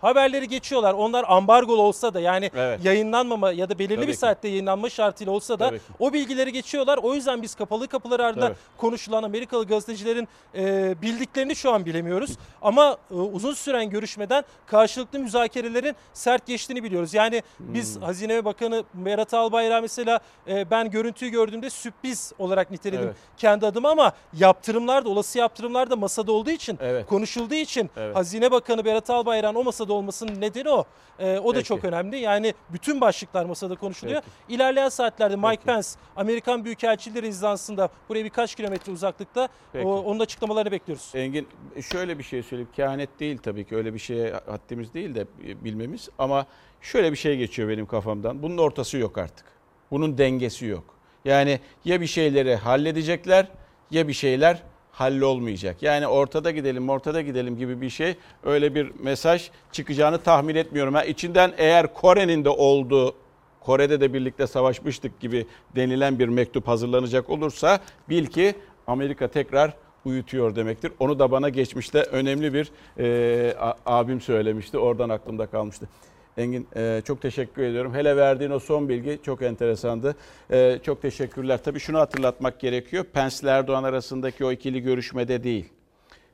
haberleri geçiyorlar. Onlar ambargolu olsa da yani evet. yayınlanmama ya da belirli Tabii bir ki. saatte yayınlanma şartıyla olsa da o bilgileri geçiyorlar. O yüzden biz kapalı kapılar ardında Tabii. konuşulan Amerikalı gazetecilerin e, bildiklerini şu an bilemiyoruz. Ama e, uzun süren görüşmeden karşılıklı müzakerelerin sert geçtiğini biliyoruz. Yani biz hmm. Hazine Bakanı Berat Albayrak mesela e, ben görüntüyü gördüğümde sürpriz olarak niteledim evet. kendi adıma ama yaptırımlar da olası yaptırımlar da masada olduğu için evet. konuşulduğu için evet. Hazine Bakanı Berat Albayrak'ın o masada masada olmasının nedeni o. E, o da Peki. çok önemli. Yani bütün başlıklar masada konuşuluyor. Peki. İlerleyen saatlerde Mike Peki. Pence Amerikan Büyükelçiliği rezidansında buraya birkaç kilometre uzaklıkta o, onun açıklamalarını bekliyoruz. Engin şöyle bir şey söyleyeyim. Kehanet değil tabii ki öyle bir şeye haddimiz değil de bilmemiz ama şöyle bir şey geçiyor benim kafamdan. Bunun ortası yok artık. Bunun dengesi yok. Yani ya bir şeyleri halledecekler ya bir şeyler hallolmayacak. Yani ortada gidelim, ortada gidelim gibi bir şey öyle bir mesaj çıkacağını tahmin etmiyorum. Ha, içinden eğer Kore'nin de olduğu Kore'de de birlikte savaşmıştık gibi denilen bir mektup hazırlanacak olursa bil ki Amerika tekrar uyutuyor demektir. Onu da bana geçmişte önemli bir e, abim söylemişti. Oradan aklımda kalmıştı. Engin e, çok teşekkür ediyorum. Hele verdiğin o son bilgi çok enteresandı. E, çok teşekkürler. Tabii şunu hatırlatmak gerekiyor. Pence ile Erdoğan arasındaki o ikili görüşmede değil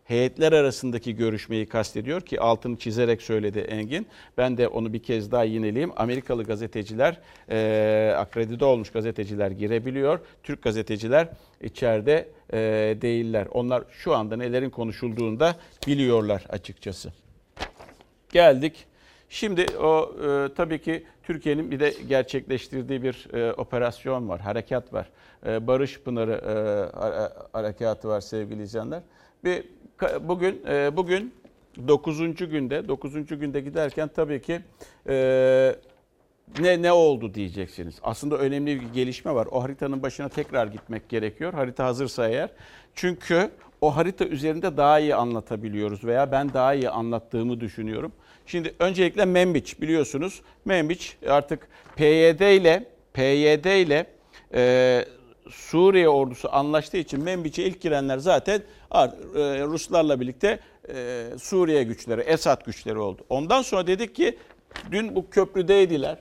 heyetler arasındaki görüşmeyi kastediyor ki altını çizerek söyledi Engin. Ben de onu bir kez daha yineleyeyim. Amerikalı gazeteciler, e, akredite olmuş gazeteciler girebiliyor. Türk gazeteciler içeride e, değiller. Onlar şu anda nelerin konuşulduğunda biliyorlar açıkçası. Geldik. Şimdi o e, tabii ki Türkiye'nin bir de gerçekleştirdiği bir e, operasyon var, harekat var. E, Barış Pınarı e, harekatı var sevgili izleyenler. Bir bugün e, bugün 9. günde 9. günde giderken tabii ki e, ne ne oldu diyeceksiniz. Aslında önemli bir gelişme var. O haritanın başına tekrar gitmek gerekiyor. Harita hazırsa eğer. Çünkü o harita üzerinde daha iyi anlatabiliyoruz veya ben daha iyi anlattığımı düşünüyorum. Şimdi öncelikle Membiç biliyorsunuz. Membiç artık PYD ile PYD ile e, Suriye ordusu anlaştığı için Membiç'e ilk girenler zaten e, Ruslarla birlikte e, Suriye güçleri, Esad güçleri oldu. Ondan sonra dedik ki dün bu köprüdeydiler.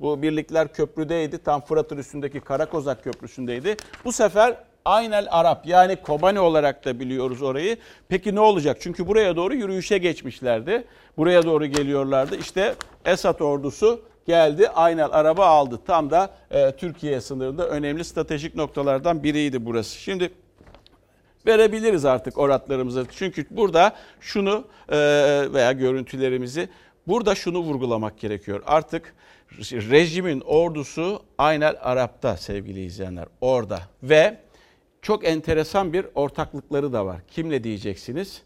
Bu birlikler köprüdeydi. Tam Fırat'ın üstündeki Karakozak Köprüsü'ndeydi. Bu sefer Aynel Arap yani Kobani olarak da biliyoruz orayı. Peki ne olacak? Çünkü buraya doğru yürüyüşe geçmişlerdi. Buraya doğru geliyorlardı. İşte Esad ordusu geldi Aynel araba aldı. Tam da e, Türkiye sınırında önemli stratejik noktalardan biriydi burası. Şimdi verebiliriz artık oratlarımızı. Çünkü burada şunu e, veya görüntülerimizi burada şunu vurgulamak gerekiyor. Artık rejimin ordusu Aynel Arap'ta sevgili izleyenler orada ve çok enteresan bir ortaklıkları da var. Kimle diyeceksiniz?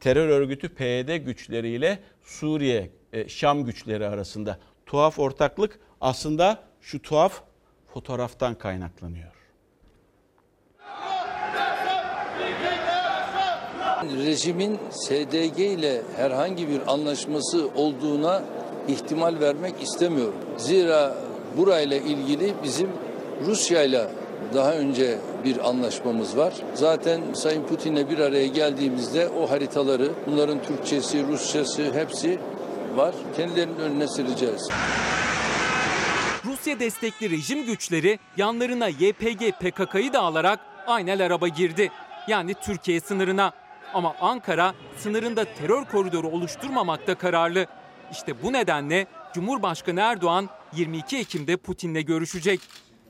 Terör örgütü PYD güçleriyle Suriye, e, Şam güçleri arasında tuhaf ortaklık aslında şu tuhaf fotoğraftan kaynaklanıyor. Rejimin SDG ile herhangi bir anlaşması olduğuna ihtimal vermek istemiyorum. Zira burayla ilgili bizim Rusya ile daha önce bir anlaşmamız var. Zaten Sayın Putin'le bir araya geldiğimizde o haritaları, bunların Türkçesi, Rusçası hepsi var. Kendilerinin önüne süreceğiz. Rusya destekli rejim güçleri yanlarına YPG PKK'yı da alarak Aynel araba girdi. Yani Türkiye sınırına. Ama Ankara sınırında terör koridoru oluşturmamakta kararlı. İşte bu nedenle Cumhurbaşkanı Erdoğan 22 Ekim'de Putin'le görüşecek.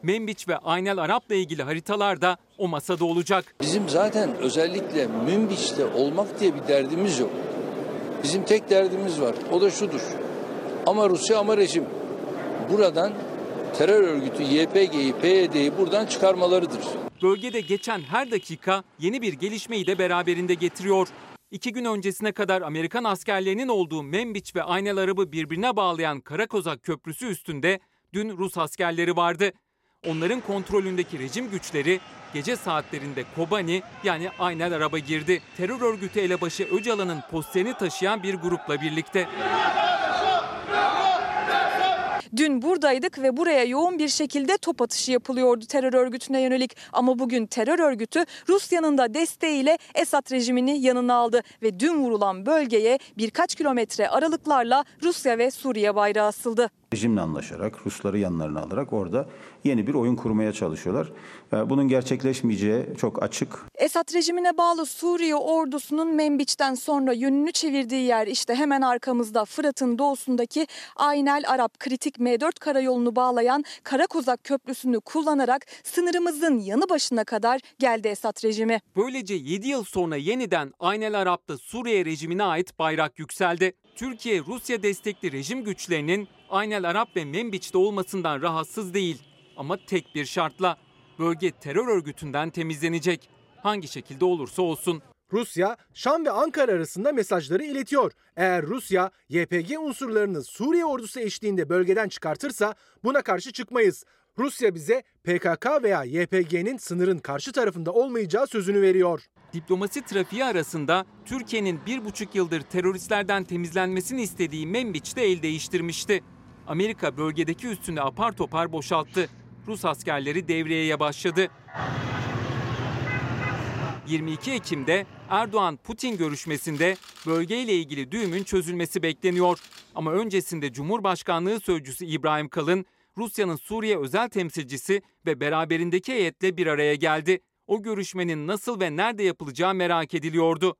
Membiç ve Aynel Arap'la ilgili haritalar da o masada olacak. Bizim zaten özellikle Membiç'te olmak diye bir derdimiz yok. Bizim tek derdimiz var. O da şudur. Ama Rusya ama rejim buradan terör örgütü YPG'yi, PYD'yi buradan çıkarmalarıdır. Bölgede geçen her dakika yeni bir gelişmeyi de beraberinde getiriyor. İki gün öncesine kadar Amerikan askerlerinin olduğu Membiç ve Aynel Arabı birbirine bağlayan Karakozak Köprüsü üstünde dün Rus askerleri vardı. Onların kontrolündeki rejim güçleri gece saatlerinde Kobani yani Aynel araba girdi. Terör örgütü elebaşı Öcalan'ın posterini taşıyan bir grupla birlikte. Dün buradaydık ve buraya yoğun bir şekilde top atışı yapılıyordu terör örgütüne yönelik. Ama bugün terör örgütü Rusya'nın da desteğiyle Esad rejimini yanına aldı ve dün vurulan bölgeye birkaç kilometre aralıklarla Rusya ve Suriye bayrağı asıldı. Rejimle anlaşarak, Rusları yanlarına alarak orada yeni bir oyun kurmaya çalışıyorlar. Ee, bunun gerçekleşmeyeceği çok açık. Esad rejimine bağlı Suriye ordusunun Membiç'ten sonra yönünü çevirdiği yer işte hemen arkamızda Fırat'ın doğusundaki Aynel Arap kritik M4 karayolunu bağlayan Karakozak Köprüsü'nü kullanarak sınırımızın yanı başına kadar geldi Esad rejimi. Böylece 7 yıl sonra yeniden Aynel Arap'ta Suriye rejimine ait bayrak yükseldi. Türkiye Rusya destekli rejim güçlerinin Aynel Arap ve Membiç'te olmasından rahatsız değil. Ama tek bir şartla bölge terör örgütünden temizlenecek. Hangi şekilde olursa olsun. Rusya, Şam ve Ankara arasında mesajları iletiyor. Eğer Rusya, YPG unsurlarını Suriye ordusu eşliğinde bölgeden çıkartırsa buna karşı çıkmayız. Rusya bize PKK veya YPG'nin sınırın karşı tarafında olmayacağı sözünü veriyor. Diplomasi trafiği arasında Türkiye'nin bir buçuk yıldır teröristlerden temizlenmesini istediği Membiç de el değiştirmişti. Amerika bölgedeki üstünü apar topar boşalttı. Rus askerleri devriyeye başladı. 22 Ekim'de Erdoğan-Putin görüşmesinde bölgeyle ilgili düğümün çözülmesi bekleniyor. Ama öncesinde Cumhurbaşkanlığı Sözcüsü İbrahim Kalın, Rusya'nın Suriye özel temsilcisi ve beraberindeki heyetle bir araya geldi. O görüşmenin nasıl ve nerede yapılacağı merak ediliyordu.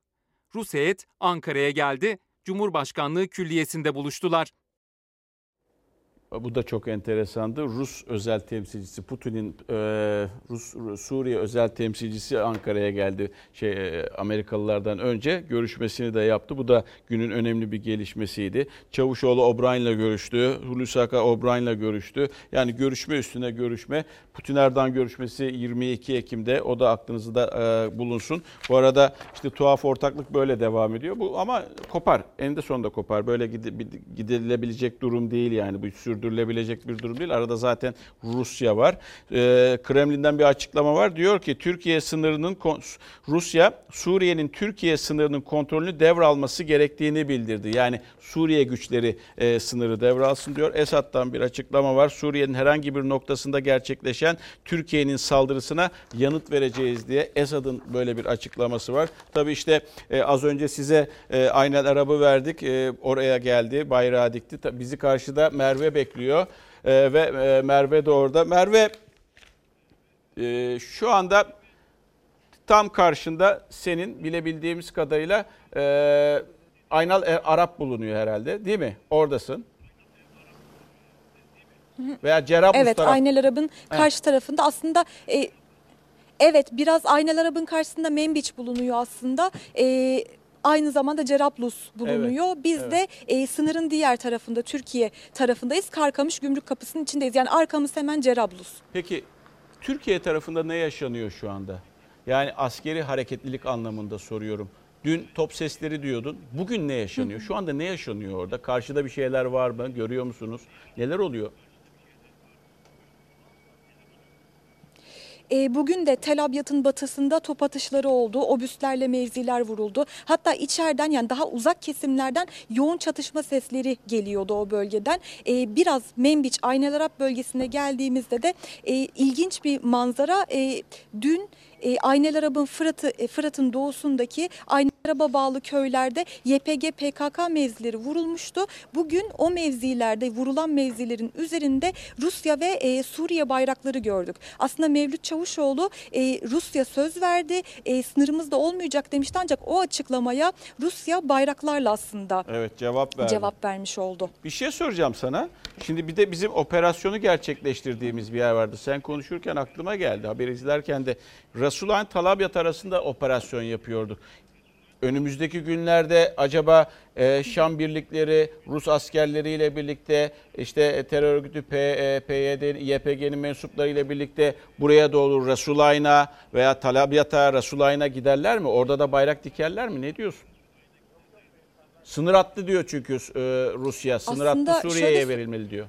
Rus heyet Ankara'ya geldi, Cumhurbaşkanlığı Külliyesi'nde buluştular. Bu da çok enteresandı. Rus özel temsilcisi Putin'in e, Rus Suriye özel temsilcisi Ankara'ya geldi. Şey e, Amerikalılardan önce görüşmesini de yaptı. Bu da günün önemli bir gelişmesiydi. Çavuşoğlu O'Brien'le görüştü. Hulusi Akar O'Brien'le görüştü. Yani görüşme üstüne görüşme. Putin Erdoğan görüşmesi 22 Ekim'de. O da aklınızda e, bulunsun. Bu arada işte tuhaf ortaklık böyle devam ediyor. Bu ama kopar. Eninde sonunda kopar. Böyle gidilebilecek durum değil yani bu sürdürülebilir sürdürülebilecek bir durum değil. Arada zaten Rusya var. Ee, Kremlin'den bir açıklama var. Diyor ki Türkiye sınırının Rusya Suriye'nin Türkiye sınırının kontrolünü devralması gerektiğini bildirdi. Yani Suriye güçleri e, sınırı devralsın diyor. Esad'dan bir açıklama var. Suriye'nin herhangi bir noktasında gerçekleşen Türkiye'nin saldırısına yanıt vereceğiz diye Esad'ın böyle bir açıklaması var. Tabi işte e, az önce size e, Aynel Arabı verdik. E, oraya geldi, bayrağı dikti. Tabii bizi karşıda Merve bekliyor bekliyor. E, ve e, Merve de orada. Merve e, şu anda tam karşında senin bilebildiğimiz kadarıyla e, Aynal e, Arap bulunuyor herhalde değil mi? Oradasın. Veya Cerablus Evet taraf... Aynel Arap'ın karşı evet. tarafında aslında... E, evet biraz Aynel Arap'ın karşısında Membiç bulunuyor aslında. Evet Aynı zamanda Cerablus bulunuyor. Evet, Biz evet. de e, sınırın diğer tarafında Türkiye tarafındayız. Karkamış gümrük kapısının içindeyiz. Yani arkamız hemen Cerablus. Peki Türkiye tarafında ne yaşanıyor şu anda? Yani askeri hareketlilik anlamında soruyorum. Dün top sesleri diyordun. Bugün ne yaşanıyor? Şu anda ne yaşanıyor orada? Karşıda bir şeyler var mı? Görüyor musunuz? Neler oluyor? E, bugün de Tel Abyad'ın batısında top atışları oldu. Obüslerle mevziler vuruldu. Hatta içeriden yani daha uzak kesimlerden yoğun çatışma sesleri geliyordu o bölgeden. E, biraz Membiç, Aynalarap bölgesine geldiğimizde de e, ilginç bir manzara. E, dün e, Aynel Arap'ın Fırat'ı, e, Fırat'ın doğusundaki Aynel Arap'a bağlı köylerde YPG PKK mevzileri vurulmuştu. Bugün o mevzilerde vurulan mevzilerin üzerinde Rusya ve e, Suriye bayrakları gördük. Aslında Mevlüt Çavuşoğlu e, Rusya söz verdi, e, sınırımızda olmayacak demişti ancak o açıklamaya Rusya bayraklarla aslında evet, cevap, verdi. cevap vermiş oldu. Bir şey soracağım sana. Şimdi bir de bizim operasyonu gerçekleştirdiğimiz bir yer vardı. Sen konuşurken aklıma geldi. Haber izlerken de Resulayn Talabyat arasında operasyon yapıyorduk. Önümüzdeki günlerde acaba e, Şam birlikleri Rus askerleriyle birlikte işte terör örgütü PYD, YPG'nin mensuplarıyla birlikte buraya doğru Resulayn'a veya Talabyat'a, Resulayn'a giderler mi? Orada da bayrak dikerler mi? Ne diyorsun? Sınır attı diyor çünkü e, Rusya. Sınır Aslında attı Suriye'ye şöyle... verilmeli diyor.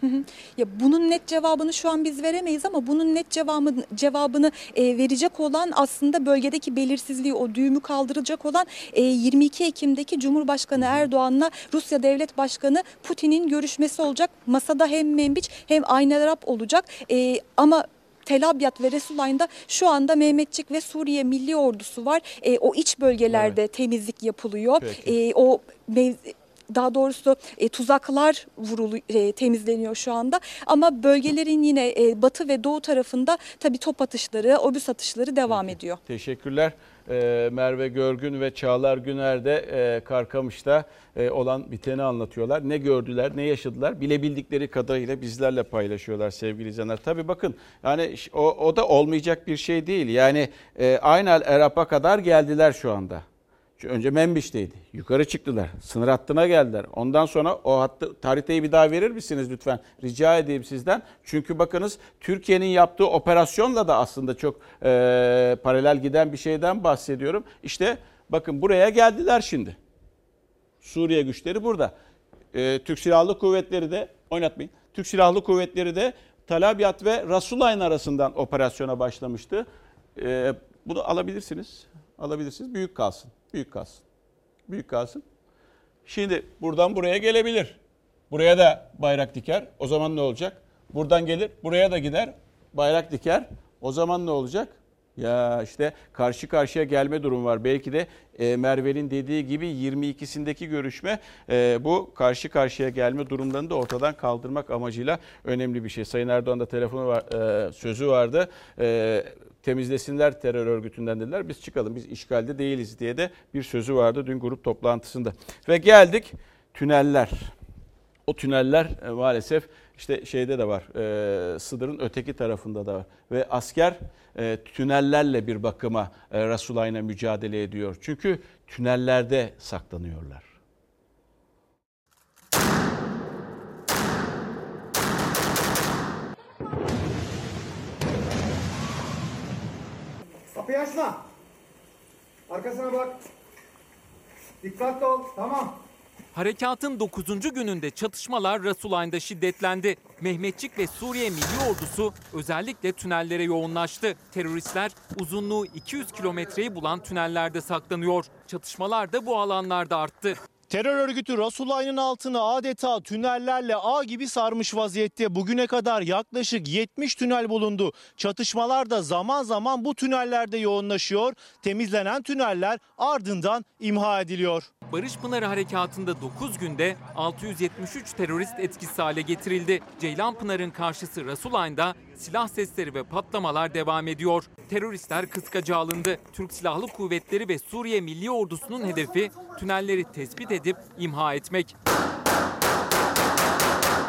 Hı hı. Ya bunun net cevabını şu an biz veremeyiz ama bunun net cevabını cevabını e, verecek olan aslında bölgedeki belirsizliği o düğümü kaldıracak olan e, 22 Ekim'deki Cumhurbaşkanı Erdoğan'la Rusya Devlet Başkanı Putin'in görüşmesi olacak. Masada hem Membiç hem Aynel Arap olacak. E, ama Tel Abyad ve Resulayn'da şu anda Mehmetçik ve Suriye Milli Ordusu var. E, o iç bölgelerde evet. temizlik yapılıyor. E, o daha doğrusu e, tuzaklar vurulu e, temizleniyor şu anda. Ama bölgelerin yine e, batı ve doğu tarafında tabii top atışları, obüs atışları devam Peki. ediyor. Teşekkürler. E, Merve Görgün ve Çağlar Güner de e, Karkamış'ta e, olan biteni anlatıyorlar. Ne gördüler, ne yaşadılar bilebildikleri kadarıyla bizlerle paylaşıyorlar sevgili izleyenler. Tabii bakın yani o, o da olmayacak bir şey değil. Yani e, Aynal Erap'a kadar geldiler şu anda. Önce Membiç'teydi. Yukarı çıktılar. Sınır hattına geldiler. Ondan sonra o hattı haritayı bir daha verir misiniz lütfen? Rica edeyim sizden. Çünkü bakınız Türkiye'nin yaptığı operasyonla da aslında çok e, paralel giden bir şeyden bahsediyorum. İşte bakın buraya geldiler şimdi. Suriye güçleri burada. E, Türk Silahlı Kuvvetleri de Oynatmayın. Türk Silahlı Kuvvetleri de Talabiyat ve Rasulayn arasından operasyona başlamıştı. Ee, bunu alabilirsiniz. Alabilirsiniz. Büyük kalsın. Büyük kalsın. Büyük kalsın. Şimdi buradan buraya gelebilir. Buraya da bayrak diker. O zaman ne olacak? Buradan gelir, buraya da gider. Bayrak diker. O zaman ne olacak? Ya işte karşı karşıya gelme durum var. Belki de e, Merve'nin dediği gibi 22'sindeki görüşme e, bu karşı karşıya gelme durumlarını da ortadan kaldırmak amacıyla önemli bir şey. Sayın Erdoğan da telefonu var, e, sözü vardı. Temizlesinler terör örgütünden dediler. Biz çıkalım biz işgalde değiliz diye de bir sözü vardı dün grup toplantısında. Ve geldik tüneller. O tüneller e, maalesef işte şeyde de var. E, Sınırın öteki tarafında da var. Ve asker e, tünellerle bir bakıma e, Resulayn'a mücadele ediyor. Çünkü tünellerde saklanıyorlar. Kapıyı açma. Arkasına bak. Dikkatli ol. Tamam. Harekatın 9. gününde çatışmalar Rasulayn'da şiddetlendi. Mehmetçik ve Suriye Milli Ordusu özellikle tünellere yoğunlaştı. Teröristler uzunluğu 200 kilometreyi bulan tünellerde saklanıyor. Çatışmalar da bu alanlarda arttı. Terör örgütü Rasulayn'ın altını adeta tünellerle ağ gibi sarmış vaziyette. Bugüne kadar yaklaşık 70 tünel bulundu. Çatışmalar da zaman zaman bu tünellerde yoğunlaşıyor. Temizlenen tüneller ardından imha ediliyor. Barış Pınarı Harekatı'nda 9 günde 673 terörist etkisiz hale getirildi. Ceylan Pınar'ın karşısı Rasulayn'da silah sesleri ve patlamalar devam ediyor. Teröristler kıskaca alındı. Türk Silahlı Kuvvetleri ve Suriye Milli Ordusu'nun hedefi tünelleri tespit edip imha etmek.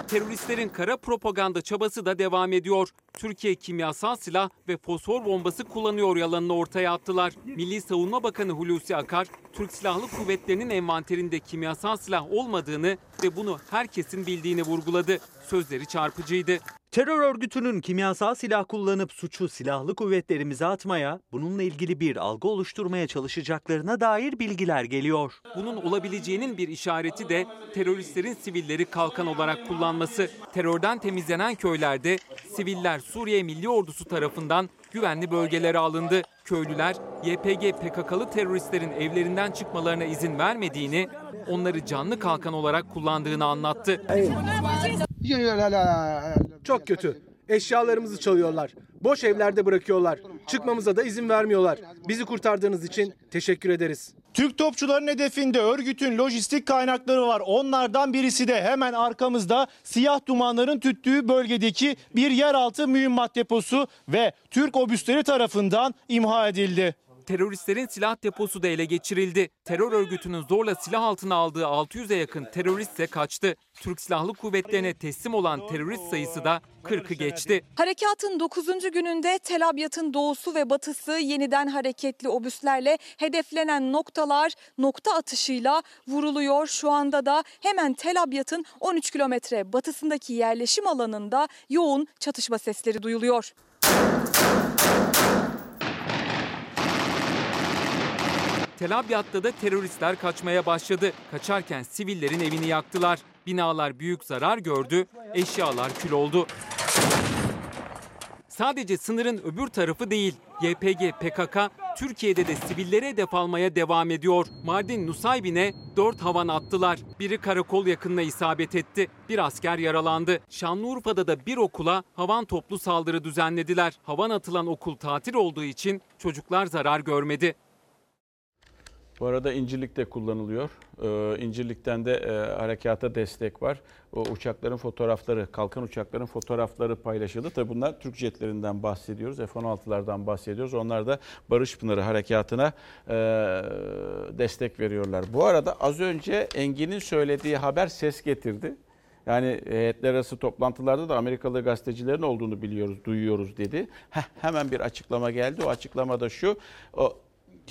Teröristlerin kara propaganda çabası da devam ediyor. Türkiye kimyasal silah ve fosfor bombası kullanıyor yalanını ortaya attılar. Milli Savunma Bakanı Hulusi Akar, Türk Silahlı Kuvvetleri'nin envanterinde kimyasal silah olmadığını ve bunu herkesin bildiğini vurguladı. Sözleri çarpıcıydı. Terör örgütünün kimyasal silah kullanıp suçu silahlı kuvvetlerimize atmaya, bununla ilgili bir algı oluşturmaya çalışacaklarına dair bilgiler geliyor. Bunun olabileceğinin bir işareti de teröristlerin sivilleri kalkan olarak kullanması. Terörden temizlenen köylerde siviller Suriye Milli Ordusu tarafından güvenli bölgelere alındı. Köylüler YPG PKK'lı teröristlerin evlerinden çıkmalarına izin vermediğini, onları canlı kalkan olarak kullandığını anlattı. Çok kötü. Eşyalarımızı çalıyorlar. Boş evlerde bırakıyorlar. Çıkmamıza da izin vermiyorlar. Bizi kurtardığınız için teşekkür ederiz. Türk topçuların hedefinde örgütün lojistik kaynakları var. Onlardan birisi de hemen arkamızda siyah dumanların tüttüğü bölgedeki bir yeraltı mühimmat deposu ve Türk obüsleri tarafından imha edildi. Teröristlerin silah deposu da ele geçirildi. Terör örgütünün zorla silah altına aldığı 600'e yakın terörist ise kaçtı. Türk Silahlı Kuvvetlerine teslim olan terörist sayısı da 40'ı geçti. Harekatın 9. gününde Tel Abyad'ın doğusu ve batısı yeniden hareketli obüslerle hedeflenen noktalar nokta atışıyla vuruluyor. Şu anda da hemen Tel Abyad'ın 13 kilometre batısındaki yerleşim alanında yoğun çatışma sesleri duyuluyor. Tel Abyad'da da teröristler kaçmaya başladı. Kaçarken sivillerin evini yaktılar. Binalar büyük zarar gördü, eşyalar kül oldu. Sadece sınırın öbür tarafı değil, YPG, PKK Türkiye'de de sivillere hedef almaya devam ediyor. Mardin Nusaybin'e 4 havan attılar. Biri karakol yakınına isabet etti. Bir asker yaralandı. Şanlıurfa'da da bir okula havan toplu saldırı düzenlediler. Havan atılan okul tatil olduğu için çocuklar zarar görmedi. Bu arada İncirlik'te kullanılıyor. Ee, de e, harekata destek var. O uçakların fotoğrafları, kalkan uçakların fotoğrafları paylaşıldı. Tabii bunlar Türk jetlerinden bahsediyoruz. F-16'lardan bahsediyoruz. Onlar da Barış Pınarı harekatına e, destek veriyorlar. Bu arada az önce Engin'in söylediği haber ses getirdi. Yani heyetler arası toplantılarda da Amerikalı gazetecilerin olduğunu biliyoruz, duyuyoruz dedi. Heh, hemen bir açıklama geldi. O açıklama da şu. O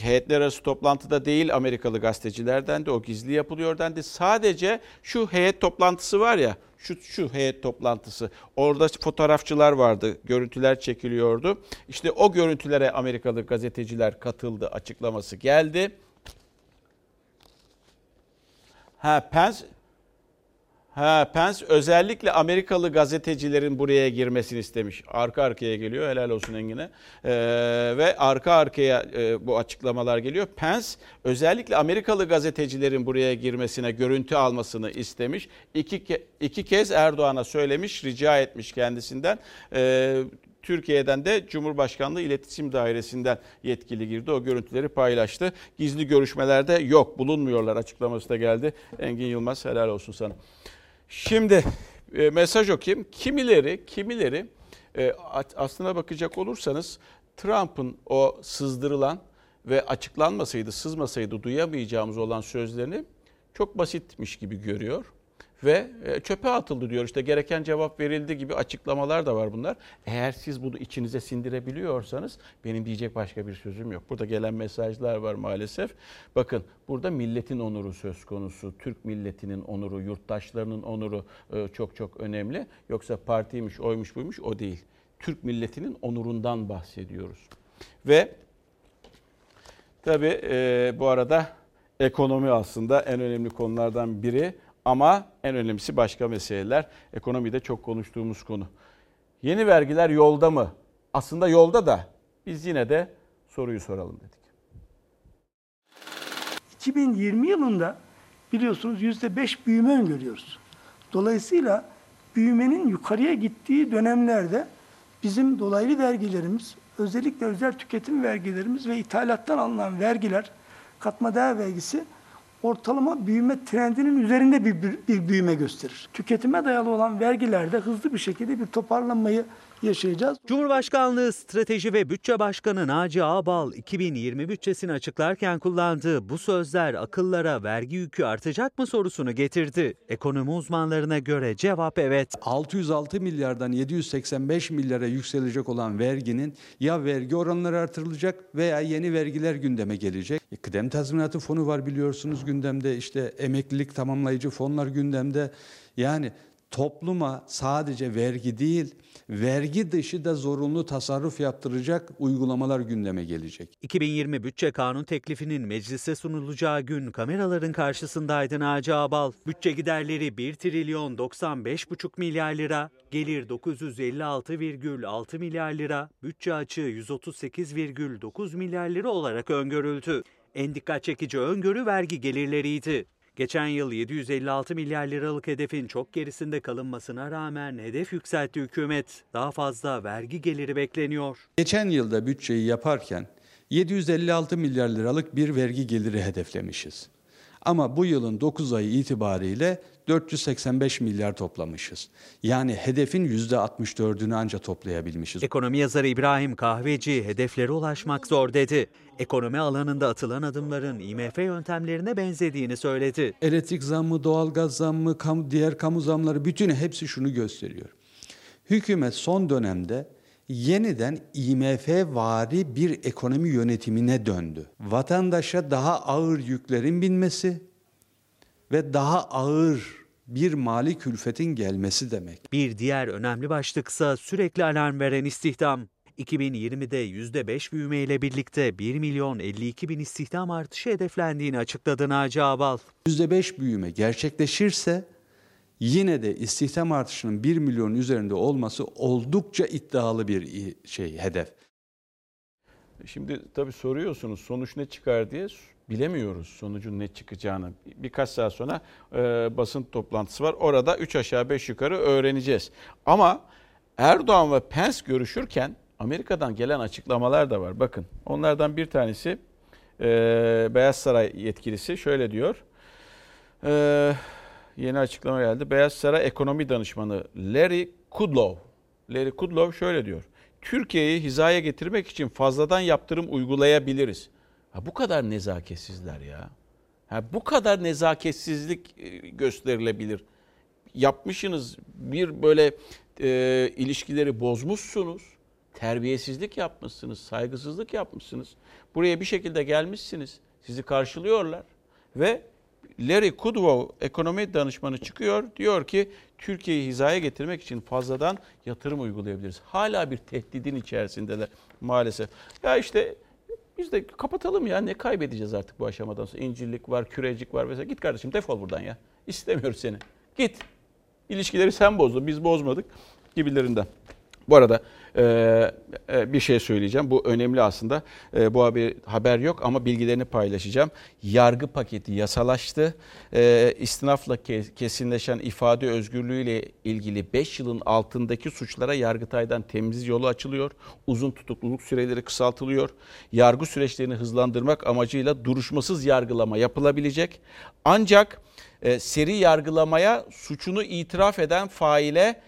heyetler arası toplantıda değil Amerikalı gazetecilerden de o gizli yapılıyor dendi. Sadece şu heyet toplantısı var ya şu, şu heyet toplantısı orada fotoğrafçılar vardı görüntüler çekiliyordu. İşte o görüntülere Amerikalı gazeteciler katıldı açıklaması geldi. Ha Pence Ha, Pence özellikle Amerikalı gazetecilerin buraya girmesini istemiş. Arka arkaya geliyor. Helal olsun Engin'e. Ee, ve arka arkaya e, bu açıklamalar geliyor. Pence özellikle Amerikalı gazetecilerin buraya girmesine, görüntü almasını istemiş. İki, ke- iki kez Erdoğan'a söylemiş, rica etmiş kendisinden. Ee, Türkiye'den de Cumhurbaşkanlığı İletişim Dairesi'nden yetkili girdi. O görüntüleri paylaştı. Gizli görüşmelerde yok, bulunmuyorlar açıklaması da geldi. Engin Yılmaz helal olsun sana. Şimdi e, mesaj okuyayım. Kimileri, kimileri e, aslına bakacak olursanız Trump'ın o sızdırılan ve açıklanmasaydı, sızmasaydı duyamayacağımız olan sözlerini çok basitmiş gibi görüyor ve e, çöpe atıldı diyor. İşte gereken cevap verildi gibi açıklamalar da var bunlar. Eğer siz bunu içinize sindirebiliyorsanız benim diyecek başka bir sözüm yok. Burada gelen mesajlar var maalesef. Bakın burada milletin onuru söz konusu. Türk milletinin onuru, yurttaşlarının onuru e, çok çok önemli. Yoksa partiymiş, oymuş buymuş o değil. Türk milletinin onurundan bahsediyoruz. Ve tabii e, bu arada ekonomi aslında en önemli konulardan biri. Ama en önemlisi başka meseleler. Ekonomide çok konuştuğumuz konu. Yeni vergiler yolda mı? Aslında yolda da biz yine de soruyu soralım dedik. 2020 yılında biliyorsunuz %5 büyüme öngörüyoruz. Dolayısıyla büyümenin yukarıya gittiği dönemlerde bizim dolaylı vergilerimiz, özellikle özel tüketim vergilerimiz ve ithalattan alınan vergiler, katma değer vergisi ortalama büyüme trendinin üzerinde bir, bir, bir büyüme gösterir. Tüketime dayalı olan vergilerde hızlı bir şekilde bir toparlanmayı yaşayacağız. Cumhurbaşkanlığı Strateji ve Bütçe Başkanı Naci Ağbal 2020 bütçesini açıklarken kullandığı bu sözler akıllara vergi yükü artacak mı sorusunu getirdi. Ekonomi uzmanlarına göre cevap evet. 606 milyardan 785 milyara yükselecek olan verginin ya vergi oranları artırılacak veya yeni vergiler gündeme gelecek. E, kıdem tazminatı fonu var biliyorsunuz gündemde işte emeklilik tamamlayıcı fonlar gündemde. Yani topluma sadece vergi değil, vergi dışı da zorunlu tasarruf yaptıracak uygulamalar gündeme gelecek. 2020 bütçe kanun teklifinin meclise sunulacağı gün kameraların karşısındaydı Naci Abal. Bütçe giderleri 1 trilyon 95,5 milyar lira, gelir 956,6 milyar lira, bütçe açığı 138,9 milyar lira olarak öngörüldü. En dikkat çekici öngörü vergi gelirleriydi. Geçen yıl 756 milyar liralık hedefin çok gerisinde kalınmasına rağmen hedef yükseltti hükümet. Daha fazla vergi geliri bekleniyor. Geçen yılda bütçeyi yaparken 756 milyar liralık bir vergi geliri hedeflemişiz. Ama bu yılın 9 ayı itibariyle 485 milyar toplamışız. Yani hedefin %64'ünü anca toplayabilmişiz. Ekonomi yazarı İbrahim Kahveci hedeflere ulaşmak zor dedi. Ekonomi alanında atılan adımların IMF yöntemlerine benzediğini söyledi. Elektrik zammı, doğalgaz zammı, kamu, diğer kamu zamları bütün hepsi şunu gösteriyor. Hükümet son dönemde yeniden IMF vari bir ekonomi yönetimine döndü. Vatandaşa daha ağır yüklerin binmesi ve daha ağır bir mali külfetin gelmesi demek. Bir diğer önemli başlıksa sürekli alarm veren istihdam. 2020'de %5 büyümeyle birlikte 1 milyon 52 bin istihdam artışı hedeflendiğini açıkladı Naci Abal. %5 büyüme gerçekleşirse yine de istihdam artışının 1 milyon üzerinde olması oldukça iddialı bir şey hedef. Şimdi tabii soruyorsunuz sonuç ne çıkar diye bilemiyoruz sonucun ne çıkacağını. Birkaç saat sonra e, basın toplantısı var. Orada 3 aşağı 5 yukarı öğreneceğiz. Ama Erdoğan ve Pence görüşürken Amerika'dan gelen açıklamalar da var. Bakın onlardan bir tanesi e, Beyaz Saray yetkilisi şöyle diyor. E, yeni açıklama geldi. Beyaz Saray Ekonomi Danışmanı Larry Kudlow. Larry Kudlow şöyle diyor. Türkiye'yi hizaya getirmek için fazladan yaptırım uygulayabiliriz. Ha, bu kadar nezaketsizler ya. Ha, bu kadar nezaketsizlik gösterilebilir. Yapmışsınız bir böyle e, ilişkileri bozmuşsunuz. Terbiyesizlik yapmışsınız, saygısızlık yapmışsınız. Buraya bir şekilde gelmişsiniz. Sizi karşılıyorlar ve Larry Kudlow ekonomi danışmanı çıkıyor. Diyor ki Türkiye'yi hizaya getirmek için fazladan yatırım uygulayabiliriz. Hala bir tehdidin içerisindeler maalesef. Ya işte biz de kapatalım ya ne kaybedeceğiz artık bu aşamadan sonra. İncirlik var, kürecik var vesaire. Git kardeşim defol buradan ya. İstemiyoruz seni. Git. İlişkileri sen bozdun, biz bozmadık gibilerinden. Bu arada e, e, bir şey söyleyeceğim. Bu önemli aslında. E, bu haber, haber yok ama bilgilerini paylaşacağım. Yargı paketi yasalaştı. E, istinafla ke- kesinleşen ifade özgürlüğüyle ilgili 5 yılın altındaki suçlara Yargıtay'dan temiz yolu açılıyor. Uzun tutukluluk süreleri kısaltılıyor. Yargı süreçlerini hızlandırmak amacıyla duruşmasız yargılama yapılabilecek. Ancak e, seri yargılamaya suçunu itiraf eden faile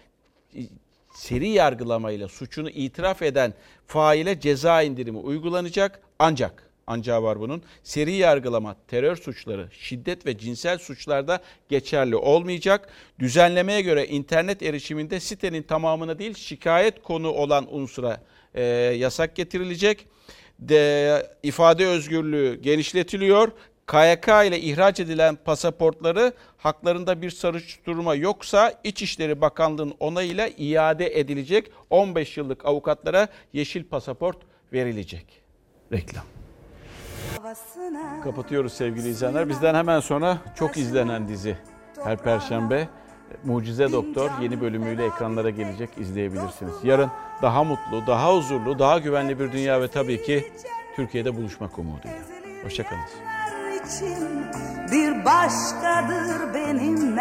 seri yargılamayla suçunu itiraf eden faile ceza indirimi uygulanacak. Ancak ancağı var bunun. Seri yargılama, terör suçları, şiddet ve cinsel suçlarda geçerli olmayacak. Düzenlemeye göre internet erişiminde sitenin tamamına değil şikayet konu olan unsura e, yasak getirilecek. De, ifade özgürlüğü genişletiliyor. KYK ile ihraç edilen pasaportları haklarında bir soruşturma yoksa İçişleri Bakanlığı'nın onayıyla iade edilecek. 15 yıllık avukatlara yeşil pasaport verilecek. Reklam. Kapatıyoruz sevgili izleyenler. Bizden hemen sonra çok izlenen dizi her perşembe Mucize Doktor yeni bölümüyle ekranlara gelecek izleyebilirsiniz. Yarın daha mutlu, daha huzurlu, daha güvenli bir dünya ve tabii ki Türkiye'de buluşmak umuduyla. Hoşçakalın. İçin bir başkadır benim